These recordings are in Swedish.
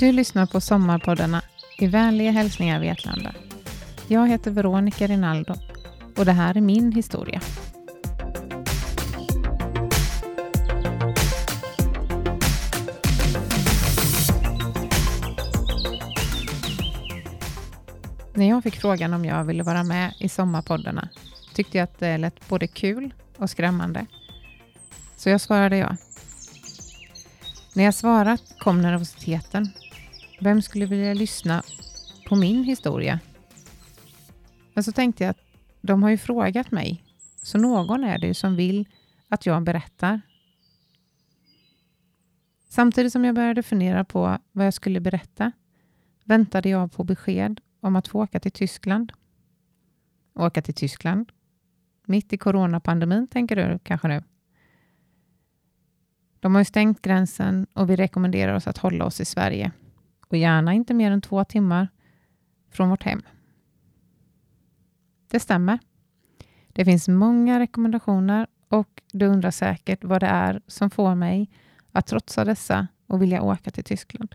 Du lyssnar på Sommarpoddarna i vänliga hälsningar Vetlanda. Jag heter Veronica Rinaldo och det här är min historia. När jag fick frågan om jag ville vara med i Sommarpoddarna tyckte jag att det lät både kul och skrämmande. Så jag svarade ja. När jag svarat kom nervositeten. Vem skulle vilja lyssna på min historia? Men så tänkte jag att de har ju frågat mig, så någon är det ju som vill att jag berättar. Samtidigt som jag började fundera på vad jag skulle berätta väntade jag på besked om att få åka till Tyskland. Åka till Tyskland? Mitt i coronapandemin, tänker du kanske nu? De har ju stängt gränsen och vi rekommenderar oss att hålla oss i Sverige och gärna inte mer än två timmar från vårt hem. Det stämmer. Det finns många rekommendationer och du undrar säkert vad det är som får mig att trotsa dessa och vilja åka till Tyskland.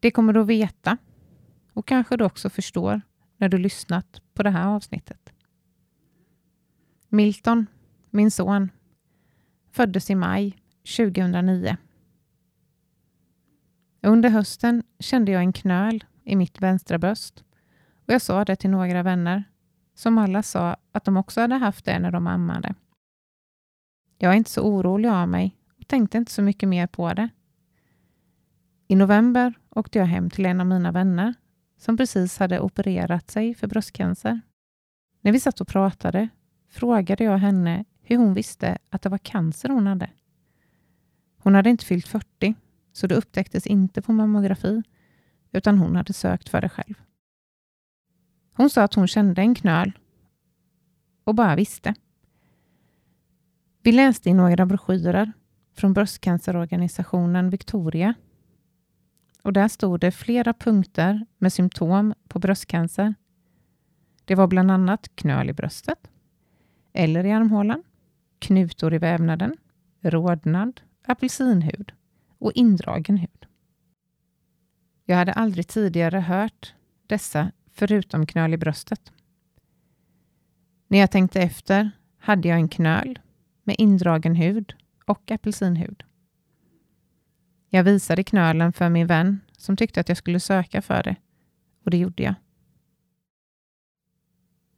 Det kommer du att veta och kanske du också förstår när du lyssnat på det här avsnittet. Milton, min son, föddes i maj 2009. Under hösten kände jag en knöl i mitt vänstra bröst och jag sa det till några vänner som alla sa att de också hade haft det när de ammade. Jag är inte så orolig av mig och tänkte inte så mycket mer på det. I november åkte jag hem till en av mina vänner som precis hade opererat sig för bröstcancer. När vi satt och pratade frågade jag henne hur hon visste att det var cancer hon hade. Hon hade inte fyllt 40, så det upptäcktes inte på mammografi, utan hon hade sökt för det själv. Hon sa att hon kände en knöl och bara visste. Vi läste i några broschyrer från bröstcancerorganisationen Victoria. Och där stod det flera punkter med symptom på bröstcancer. Det var bland annat knöl i bröstet eller i armhålan, knutor i vävnaden, rodnad, apelsinhud och indragen hud. Jag hade aldrig tidigare hört dessa förutom knöl i bröstet. När jag tänkte efter hade jag en knöl med indragen hud och apelsinhud. Jag visade knölen för min vän som tyckte att jag skulle söka för det och det gjorde jag.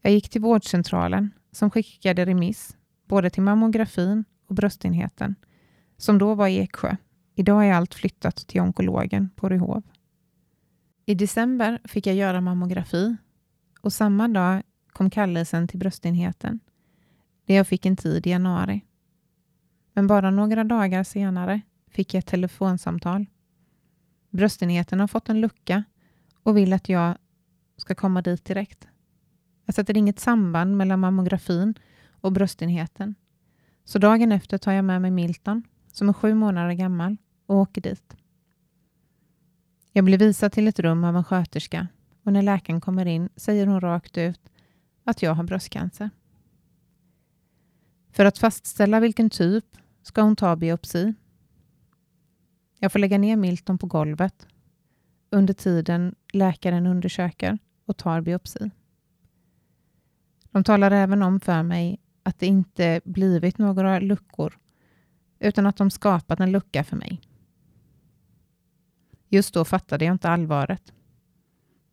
Jag gick till vårdcentralen som skickade remiss både till mammografin och bröstenheten, som då var i Eksjö. Idag är allt flyttat till onkologen på Ryhov. I december fick jag göra mammografi och samma dag kom kallelsen till bröstenheten, där jag fick en tid i januari. Men bara några dagar senare fick jag ett telefonsamtal. Bröstenheten har fått en lucka och vill att jag ska komma dit direkt. Jag sätter inget samband mellan mammografin och bröstenheten. Så dagen efter tar jag med mig Milton, som är sju månader gammal, och åker dit. Jag blir visad till ett rum av en sköterska och när läkaren kommer in säger hon rakt ut att jag har bröstcancer. För att fastställa vilken typ ska hon ta biopsi. Jag får lägga ner Milton på golvet under tiden läkaren undersöker och tar biopsi. De talar även om för mig att det inte blivit några luckor, utan att de skapat en lucka för mig. Just då fattade jag inte allvaret.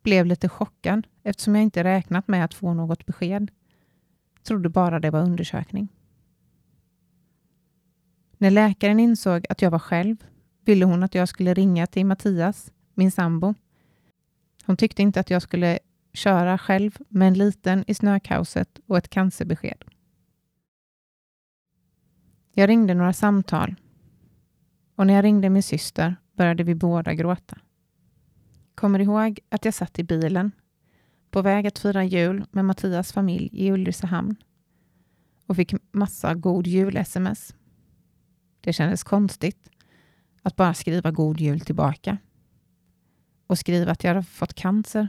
Blev lite chockad eftersom jag inte räknat med att få något besked. Trodde bara det var undersökning. När läkaren insåg att jag var själv ville hon att jag skulle ringa till Mattias, min sambo. Hon tyckte inte att jag skulle köra själv med en liten i snökaoset och ett cancerbesked. Jag ringde några samtal och när jag ringde min syster började vi båda gråta. Kommer ihåg att jag satt i bilen på väg att fira jul med Mattias familj i Ulricehamn och fick massa god jul-sms. Det kändes konstigt att bara skriva god jul tillbaka och skriva att jag hade fått cancer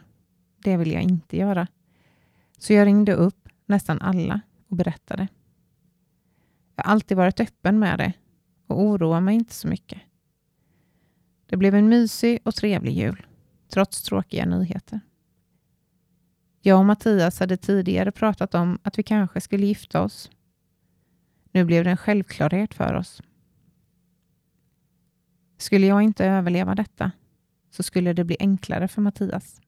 det vill jag inte göra. Så jag ringde upp nästan alla och berättade. Jag har alltid varit öppen med det och oroar mig inte så mycket. Det blev en mysig och trevlig jul, trots tråkiga nyheter. Jag och Mattias hade tidigare pratat om att vi kanske skulle gifta oss. Nu blev det en självklarhet för oss. Skulle jag inte överleva detta så skulle det bli enklare för Mattias.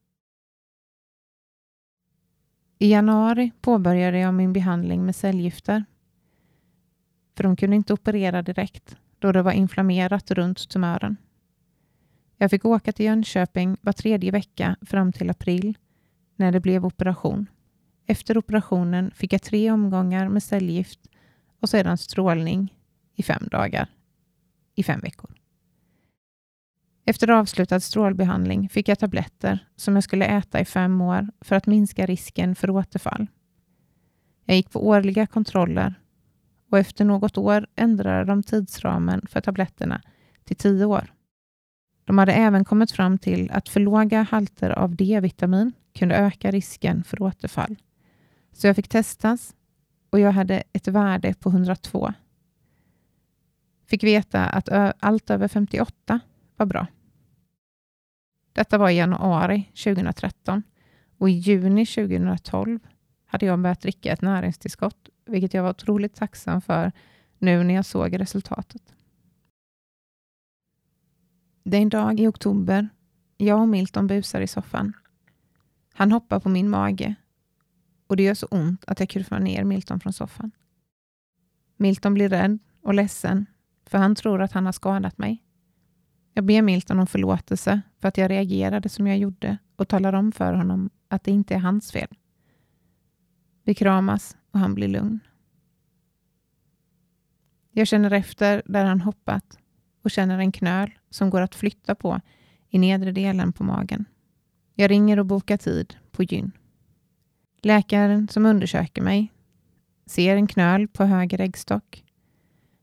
I januari påbörjade jag min behandling med cellgifter. För de kunde inte operera direkt då det var inflammerat runt tumören. Jag fick åka till Jönköping var tredje vecka fram till april när det blev operation. Efter operationen fick jag tre omgångar med cellgift och sedan strålning i fem dagar i fem veckor. Efter avslutad strålbehandling fick jag tabletter som jag skulle äta i fem år för att minska risken för återfall. Jag gick på årliga kontroller och efter något år ändrade de tidsramen för tabletterna till tio år. De hade även kommit fram till att för låga halter av D-vitamin kunde öka risken för återfall. Så jag fick testas och jag hade ett värde på 102. Fick veta att allt över 58 var bra. Detta var i januari 2013 och i juni 2012 hade jag börjat dricka ett näringstillskott, vilket jag var otroligt tacksam för nu när jag såg resultatet. Det är en dag i oktober. Jag och Milton busar i soffan. Han hoppar på min mage och det gör så ont att jag kurvar ner Milton från soffan. Milton blir rädd och ledsen för han tror att han har skadat mig. Jag ber Milton om förlåtelse för att jag reagerade som jag gjorde och talar om för honom att det inte är hans fel. Vi kramas och han blir lugn. Jag känner efter där han hoppat och känner en knöl som går att flytta på i nedre delen på magen. Jag ringer och bokar tid på gyn. Läkaren som undersöker mig ser en knöl på höger äggstock.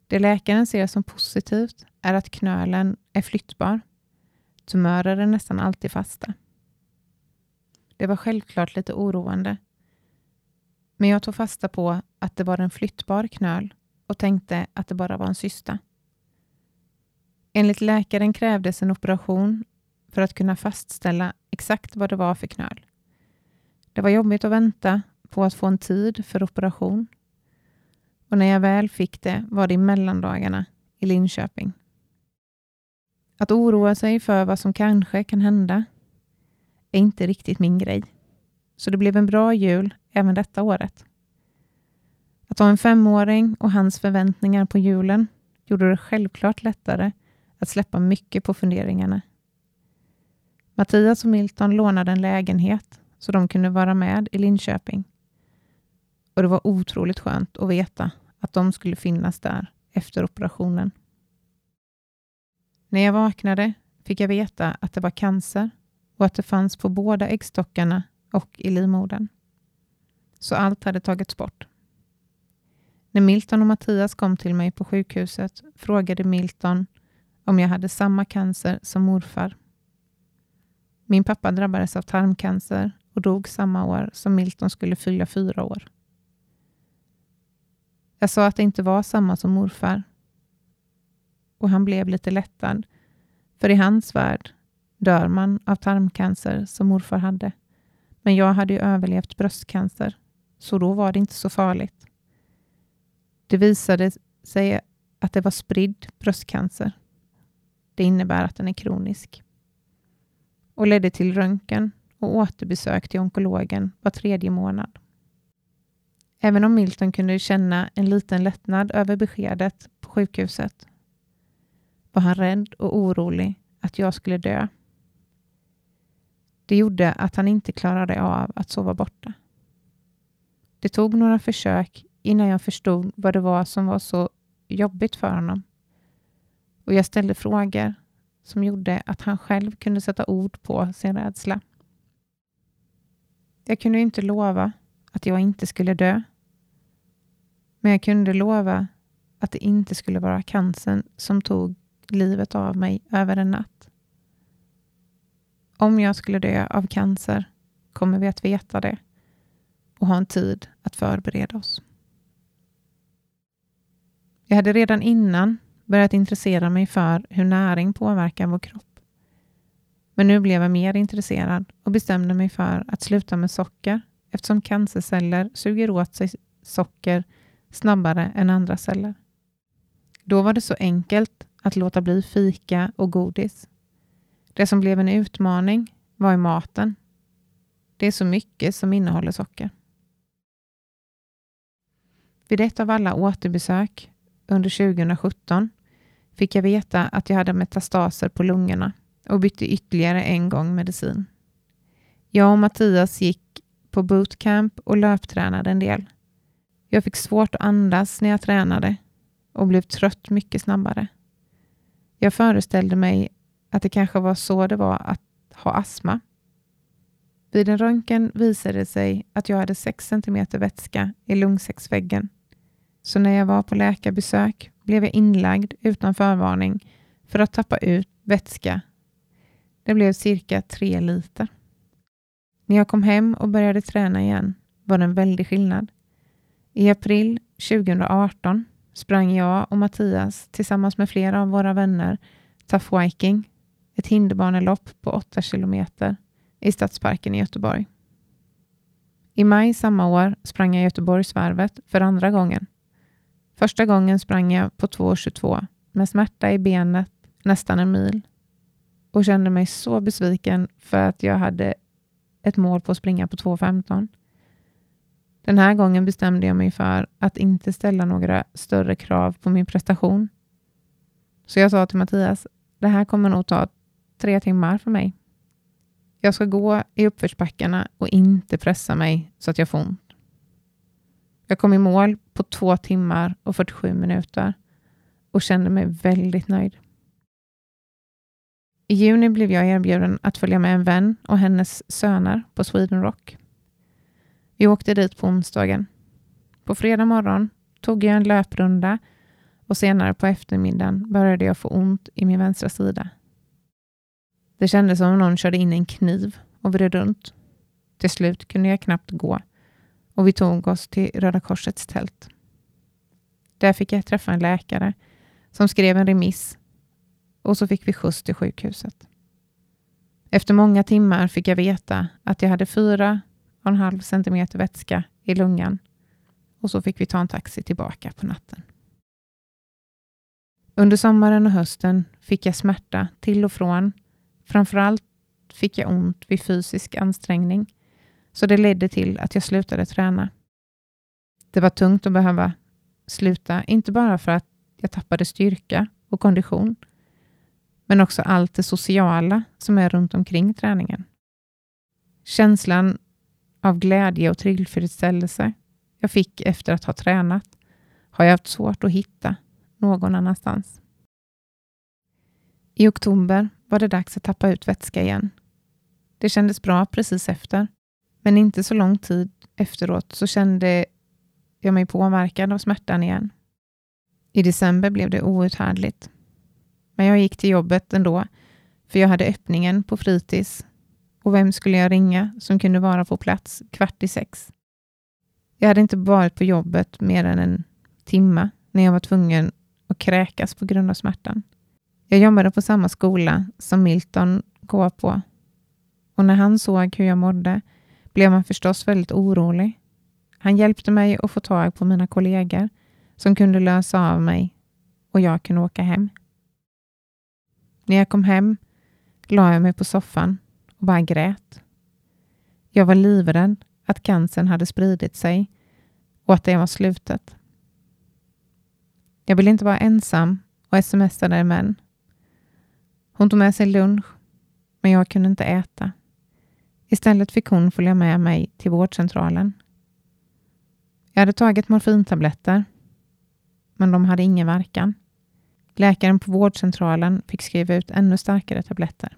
Det läkaren ser som positivt är att knölen är flyttbar. Tumörer är nästan alltid fasta. Det var självklart lite oroande. Men jag tog fasta på att det var en flyttbar knöl och tänkte att det bara var en cysta. Enligt läkaren krävdes en operation för att kunna fastställa exakt vad det var för knöl. Det var jobbigt att vänta på att få en tid för operation. Och när jag väl fick det var det i mellandagarna i Linköping. Att oroa sig för vad som kanske kan hända är inte riktigt min grej. Så det blev en bra jul även detta året. Att ha en femåring och hans förväntningar på julen gjorde det självklart lättare att släppa mycket på funderingarna. Mattias och Milton lånade en lägenhet så de kunde vara med i Linköping. Och det var otroligt skönt att veta att de skulle finnas där efter operationen. När jag vaknade fick jag veta att det var cancer och att det fanns på båda äggstockarna och i livmodern. Så allt hade tagits bort. När Milton och Mattias kom till mig på sjukhuset frågade Milton om jag hade samma cancer som morfar. Min pappa drabbades av tarmcancer och dog samma år som Milton skulle fylla fyra år. Jag sa att det inte var samma som morfar och han blev lite lättad, för i hans värld dör man av tarmcancer som morfar hade. Men jag hade ju överlevt bröstcancer, så då var det inte så farligt. Det visade sig att det var spridd bröstcancer. Det innebär att den är kronisk. Och ledde till röntgen och återbesök till onkologen var tredje månad. Även om Milton kunde känna en liten lättnad över beskedet på sjukhuset var han rädd och orolig att jag skulle dö. Det gjorde att han inte klarade av att sova borta. Det tog några försök innan jag förstod vad det var som var så jobbigt för honom. Och jag ställde frågor som gjorde att han själv kunde sätta ord på sin rädsla. Jag kunde inte lova att jag inte skulle dö. Men jag kunde lova att det inte skulle vara cancern som tog livet av mig över en natt. Om jag skulle dö av cancer kommer vi att veta det och ha en tid att förbereda oss. Jag hade redan innan börjat intressera mig för hur näring påverkar vår kropp. Men nu blev jag mer intresserad och bestämde mig för att sluta med socker eftersom cancerceller suger åt sig socker snabbare än andra celler. Då var det så enkelt att låta bli fika och godis. Det som blev en utmaning var i maten. Det är så mycket som innehåller socker. Vid ett av alla återbesök under 2017 fick jag veta att jag hade metastaser på lungorna och bytte ytterligare en gång medicin. Jag och Mattias gick på bootcamp och löptränade en del. Jag fick svårt att andas när jag tränade och blev trött mycket snabbare. Jag föreställde mig att det kanske var så det var att ha astma. Vid en röntgen visade det sig att jag hade 6 cm vätska i lungsäcksväggen. Så när jag var på läkarbesök blev jag inlagd utan förvarning för att tappa ut vätska. Det blev cirka tre liter. När jag kom hem och började träna igen var det en väldig skillnad. I april 2018 sprang jag och Mattias tillsammans med flera av våra vänner Tough Viking, ett hinderbanelopp på 8 kilometer i Stadsparken i Göteborg. I maj samma år sprang jag Göteborgsvarvet för andra gången. Första gången sprang jag på 2.22 med smärta i benet nästan en mil och kände mig så besviken för att jag hade ett mål på att springa på 2.15. Den här gången bestämde jag mig för att inte ställa några större krav på min prestation. Så jag sa till Mattias, det här kommer nog ta tre timmar för mig. Jag ska gå i uppförsbackarna och inte pressa mig så att jag får ont. Jag kom i mål på två timmar och 47 minuter och kände mig väldigt nöjd. I juni blev jag erbjuden att följa med en vän och hennes söner på Sweden Rock. Vi åkte dit på onsdagen. På fredag morgon tog jag en löprunda och senare på eftermiddagen började jag få ont i min vänstra sida. Det kändes som om någon körde in en kniv och vred runt. Till slut kunde jag knappt gå och vi tog oss till Röda Korsets tält. Där fick jag träffa en läkare som skrev en remiss och så fick vi skjuts till sjukhuset. Efter många timmar fick jag veta att jag hade 4,5 centimeter vätska i lungan och så fick vi ta en taxi tillbaka på natten. Under sommaren och hösten fick jag smärta till och från. Framförallt fick jag ont vid fysisk ansträngning, så det ledde till att jag slutade träna. Det var tungt att behöva sluta, inte bara för att jag tappade styrka och kondition, men också allt det sociala som är runt omkring träningen. Känslan av glädje och tillfredsställelse jag fick efter att ha tränat har jag haft svårt att hitta någon annanstans. I oktober var det dags att tappa ut vätska igen. Det kändes bra precis efter, men inte så lång tid efteråt så kände jag mig påverkad av smärtan igen. I december blev det outhärdligt. Men jag gick till jobbet ändå, för jag hade öppningen på fritids och vem skulle jag ringa som kunde vara på plats kvart i sex? Jag hade inte varit på jobbet mer än en timme när jag var tvungen att kräkas på grund av smärtan. Jag jobbade på samma skola som Milton går på och när han såg hur jag mådde blev han förstås väldigt orolig. Han hjälpte mig att få tag på mina kollegor som kunde lösa av mig och jag kunde åka hem. När jag kom hem la jag mig på soffan och bara grät. Jag var livrädd att cancern hade spridit sig och att det var slutet. Jag ville inte vara ensam och smsade män. Hon tog med sig lunch, men jag kunde inte äta. Istället fick hon följa med mig till vårdcentralen. Jag hade tagit morfintabletter, men de hade ingen verkan. Läkaren på vårdcentralen fick skriva ut ännu starkare tabletter.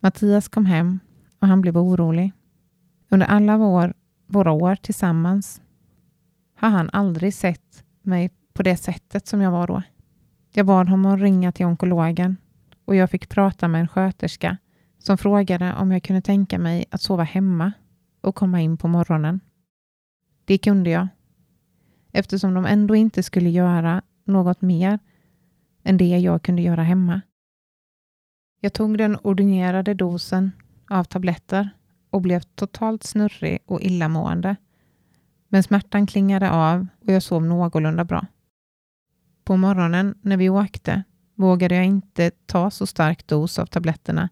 Mattias kom hem och han blev orolig. Under alla vår, våra år tillsammans har han aldrig sett mig på det sättet som jag var då. Jag bad honom att ringa till onkologen och jag fick prata med en sköterska som frågade om jag kunde tänka mig att sova hemma och komma in på morgonen. Det kunde jag. Eftersom de ändå inte skulle göra något mer än det jag kunde göra hemma. Jag tog den ordinerade dosen av tabletter och blev totalt snurrig och illamående. Men smärtan klingade av och jag sov någorlunda bra. På morgonen när vi åkte vågade jag inte ta så stark dos av tabletterna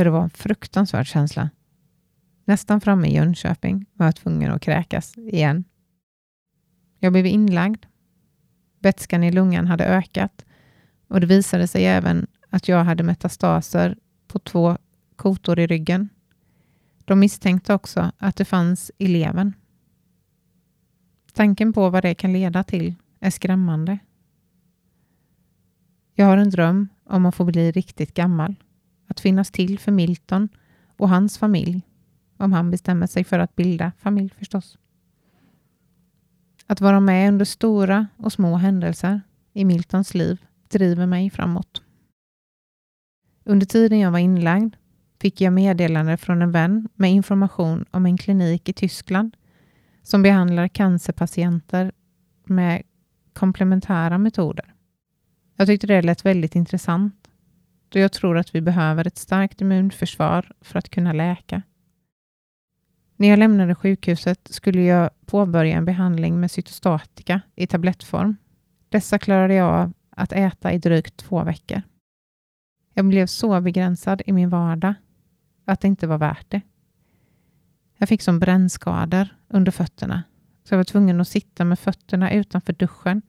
för det var en fruktansvärd känsla. Nästan framme i Jönköping var jag tvungen att kräkas igen. Jag blev inlagd. Vätskan i lungan hade ökat och det visade sig även att jag hade metastaser på två kotor i ryggen. De misstänkte också att det fanns i levern. Tanken på vad det kan leda till är skrämmande. Jag har en dröm om att få bli riktigt gammal. Att finnas till för Milton och hans familj. Om han bestämmer sig för att bilda familj förstås. Att vara med under stora och små händelser i Miltons liv driver mig framåt. Under tiden jag var inlagd fick jag meddelande från en vän med information om en klinik i Tyskland som behandlar cancerpatienter med komplementära metoder. Jag tyckte det lät väldigt intressant då jag tror att vi behöver ett starkt immunförsvar för att kunna läka. När jag lämnade sjukhuset skulle jag påbörja en behandling med cytostatika i tablettform. Dessa klarade jag av att äta i drygt två veckor. Jag blev så begränsad i min vardag att det inte var värt det. Jag fick som brännskador under fötterna, så jag var tvungen att sitta med fötterna utanför duschen,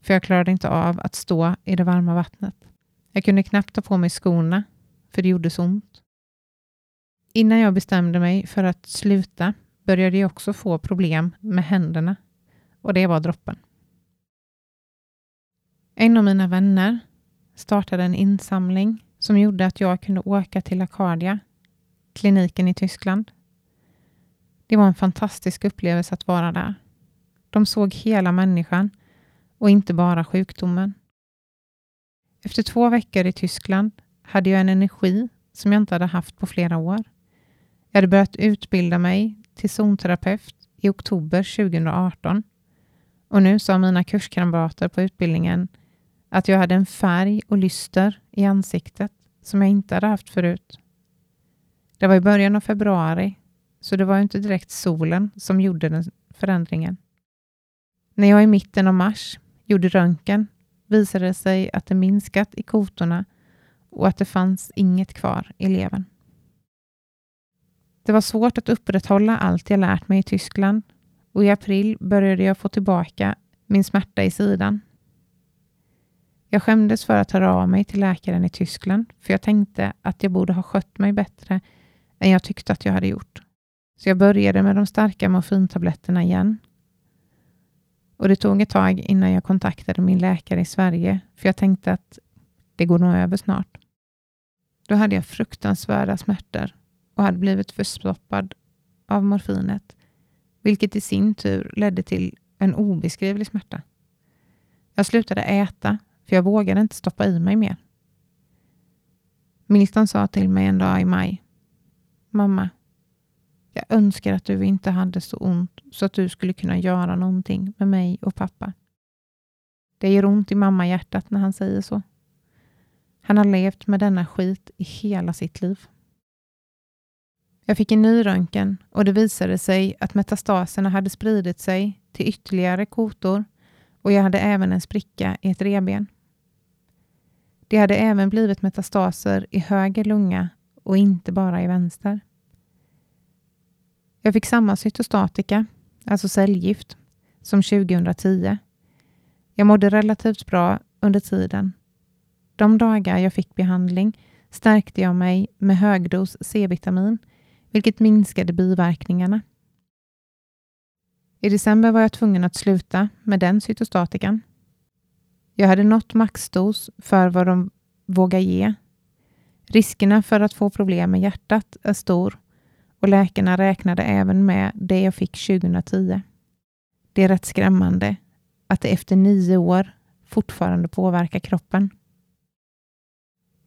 för jag klarade inte av att stå i det varma vattnet. Jag kunde knappt ta på mig skorna, för det gjorde så ont. Innan jag bestämde mig för att sluta började jag också få problem med händerna och det var droppen. En av mina vänner startade en insamling som gjorde att jag kunde åka till Acadia, kliniken i Tyskland. Det var en fantastisk upplevelse att vara där. De såg hela människan och inte bara sjukdomen. Efter två veckor i Tyskland hade jag en energi som jag inte hade haft på flera år. Jag hade börjat utbilda mig till zonterapeut i oktober 2018 och nu sa mina kurskamrater på utbildningen att jag hade en färg och lyster i ansiktet som jag inte hade haft förut. Det var i början av februari, så det var inte direkt solen som gjorde den förändringen. När jag i mitten av mars gjorde röntgen visade det sig att det minskat i kotorna och att det fanns inget kvar i levern. Det var svårt att upprätthålla allt jag lärt mig i Tyskland och i april började jag få tillbaka min smärta i sidan jag skämdes för att höra av mig till läkaren i Tyskland, för jag tänkte att jag borde ha skött mig bättre än jag tyckte att jag hade gjort. Så jag började med de starka morfintabletterna igen. Och det tog ett tag innan jag kontaktade min läkare i Sverige, för jag tänkte att det går nog över snart. Då hade jag fruktansvärda smärtor och hade blivit förstoppad av morfinet, vilket i sin tur ledde till en obeskrivlig smärta. Jag slutade äta för jag vågade inte stoppa i mig mer. Milton sa till mig en dag i maj. Mamma, jag önskar att du inte hade så ont så att du skulle kunna göra någonting med mig och pappa. Det gör ont i mamma hjärtat när han säger så. Han har levt med denna skit i hela sitt liv. Jag fick en ny röntgen och det visade sig att metastaserna hade spridit sig till ytterligare kotor och jag hade även en spricka i ett reben. Det hade även blivit metastaser i höger lunga och inte bara i vänster. Jag fick samma cytostatika, alltså cellgift, som 2010. Jag mådde relativt bra under tiden. De dagar jag fick behandling stärkte jag mig med högdos C-vitamin, vilket minskade biverkningarna. I december var jag tvungen att sluta med den cytostatikan. Jag hade nått maxdos för vad de vågar ge. Riskerna för att få problem med hjärtat är stor och läkarna räknade även med det jag fick 2010. Det är rätt skrämmande att det efter nio år fortfarande påverkar kroppen.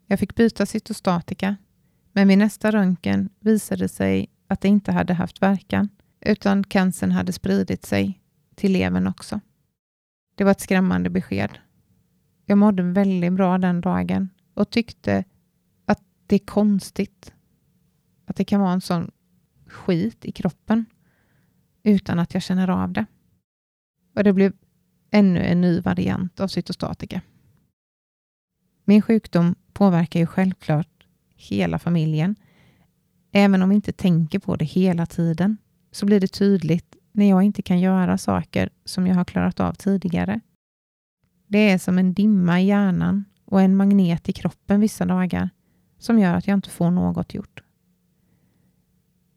Jag fick byta cytostatika, men vid nästa röntgen visade det sig att det inte hade haft verkan, utan cancern hade spridit sig till levern också. Det var ett skrämmande besked. Jag mådde väldigt bra den dagen och tyckte att det är konstigt att det kan vara en sån skit i kroppen utan att jag känner av det. Och det blev ännu en ny variant av cytostatika. Min sjukdom påverkar ju självklart hela familjen. Även om vi inte tänker på det hela tiden så blir det tydligt när jag inte kan göra saker som jag har klarat av tidigare. Det är som en dimma i hjärnan och en magnet i kroppen vissa dagar som gör att jag inte får något gjort.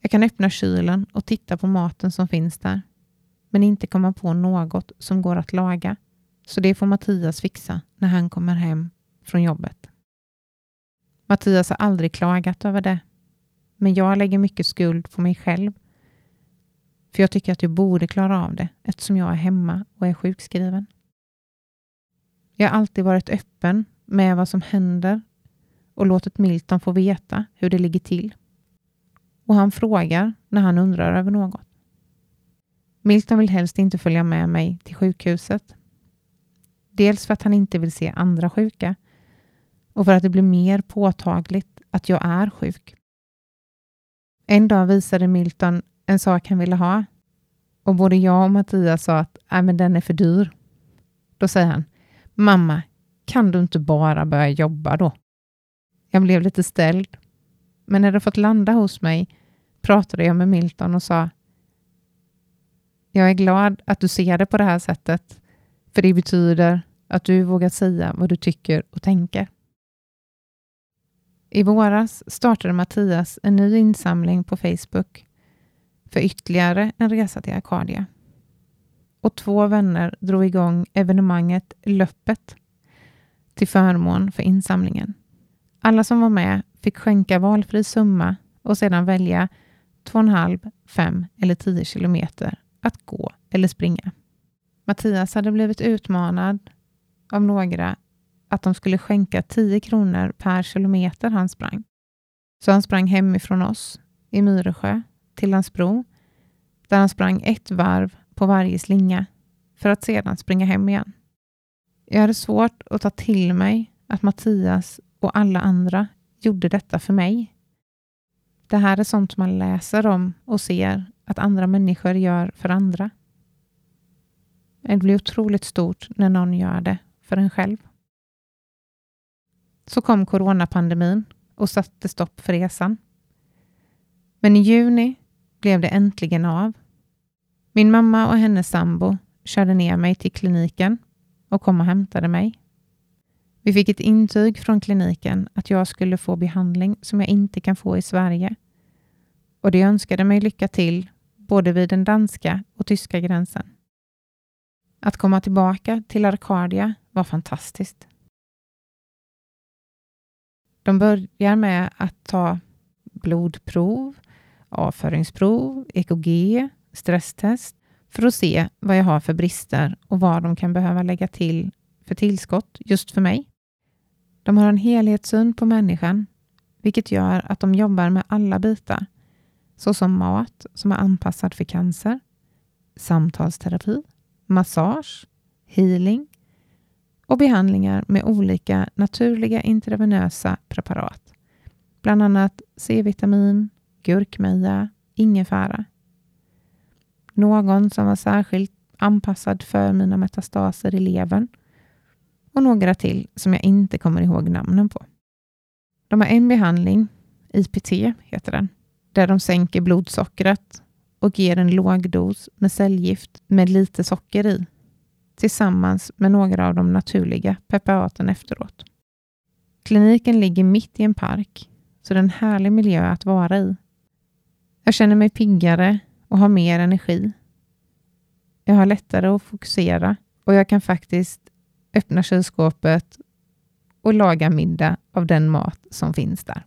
Jag kan öppna kylen och titta på maten som finns där, men inte komma på något som går att laga. Så det får Mattias fixa när han kommer hem från jobbet. Mattias har aldrig klagat över det, men jag lägger mycket skuld på mig själv. För jag tycker att jag borde klara av det eftersom jag är hemma och är sjukskriven. Jag har alltid varit öppen med vad som händer och låtit Milton få veta hur det ligger till. Och han frågar när han undrar över något. Milton vill helst inte följa med mig till sjukhuset. Dels för att han inte vill se andra sjuka och för att det blir mer påtagligt att jag är sjuk. En dag visade Milton en sak han ville ha och både jag och Mattias sa att äh, men den är för dyr. Då säger han, mamma, kan du inte bara börja jobba då? Jag blev lite ställd, men när det fått landa hos mig pratade jag med Milton och sa Jag är glad att du ser det på det här sättet, för det betyder att du vågar säga vad du tycker och tänker. I våras startade Mattias en ny insamling på Facebook för ytterligare en resa till Arkadia. Och två vänner drog igång evenemanget Löppet till förmån för insamlingen. Alla som var med fick skänka valfri summa och sedan välja 2,5, 5 eller 10 kilometer att gå eller springa. Mattias hade blivit utmanad av några att de skulle skänka 10 kronor per kilometer han sprang. Så han sprang hemifrån oss i Myresjö till Landsbro där han sprang ett varv på varje slinga för att sedan springa hem igen. Jag hade svårt att ta till mig att Mattias och alla andra gjorde detta för mig. Det här är sånt man läser om och ser att andra människor gör för andra. Det blir otroligt stort när någon gör det för en själv. Så kom coronapandemin och satte stopp för resan. Men i juni blev det äntligen av. Min mamma och hennes sambo körde ner mig till kliniken och kom och hämtade mig. Vi fick ett intyg från kliniken att jag skulle få behandling som jag inte kan få i Sverige. Och de önskade mig lycka till både vid den danska och tyska gränsen. Att komma tillbaka till Arkadia var fantastiskt. De börjar med att ta blodprov, avföringsprov, EKG, stresstest för att se vad jag har för brister och vad de kan behöva lägga till för tillskott just för mig. De har en helhetssyn på människan, vilket gör att de jobbar med alla bitar, såsom mat som är anpassad för cancer, samtalsterapi, massage, healing och behandlingar med olika naturliga intravenösa preparat, bland annat C-vitamin, gurkmeja, ingefära. Någon som var särskilt anpassad för mina metastaser i levern och några till som jag inte kommer ihåg namnen på. De har en behandling, IPT heter den, där de sänker blodsockret och ger en låg dos med cellgift med lite socker i, tillsammans med några av de naturliga preparaten efteråt. Kliniken ligger mitt i en park, så det är en härlig miljö att vara i. Jag känner mig piggare och har mer energi. Jag har lättare att fokusera och jag kan faktiskt öppna kylskåpet och laga middag av den mat som finns där.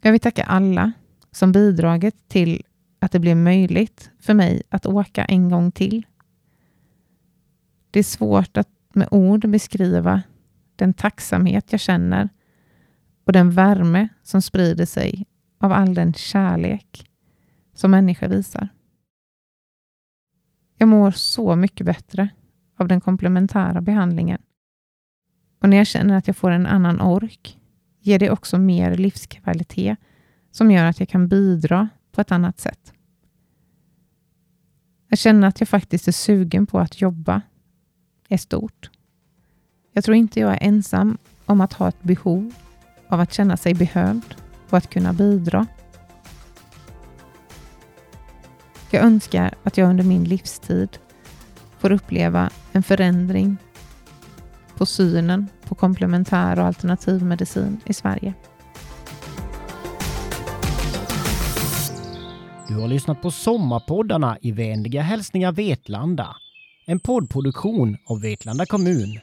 Jag vill tacka alla som bidragit till att det blev möjligt för mig att åka en gång till. Det är svårt att med ord beskriva den tacksamhet jag känner och den värme som sprider sig av all den kärlek som människor visar. Jag mår så mycket bättre av den komplementära behandlingen. Och när jag känner att jag får en annan ork, ger det också mer livskvalitet som gör att jag kan bidra på ett annat sätt. Att känna att jag faktiskt är sugen på att jobba är stort. Jag tror inte jag är ensam om att ha ett behov av att känna sig behövd och att kunna bidra. Jag önskar att jag under min livstid får uppleva en förändring på synen på komplementär och alternativ medicin i Sverige. Du har lyssnat på Sommarpoddarna i vänliga hälsningar Vetlanda. En poddproduktion av Vetlanda kommun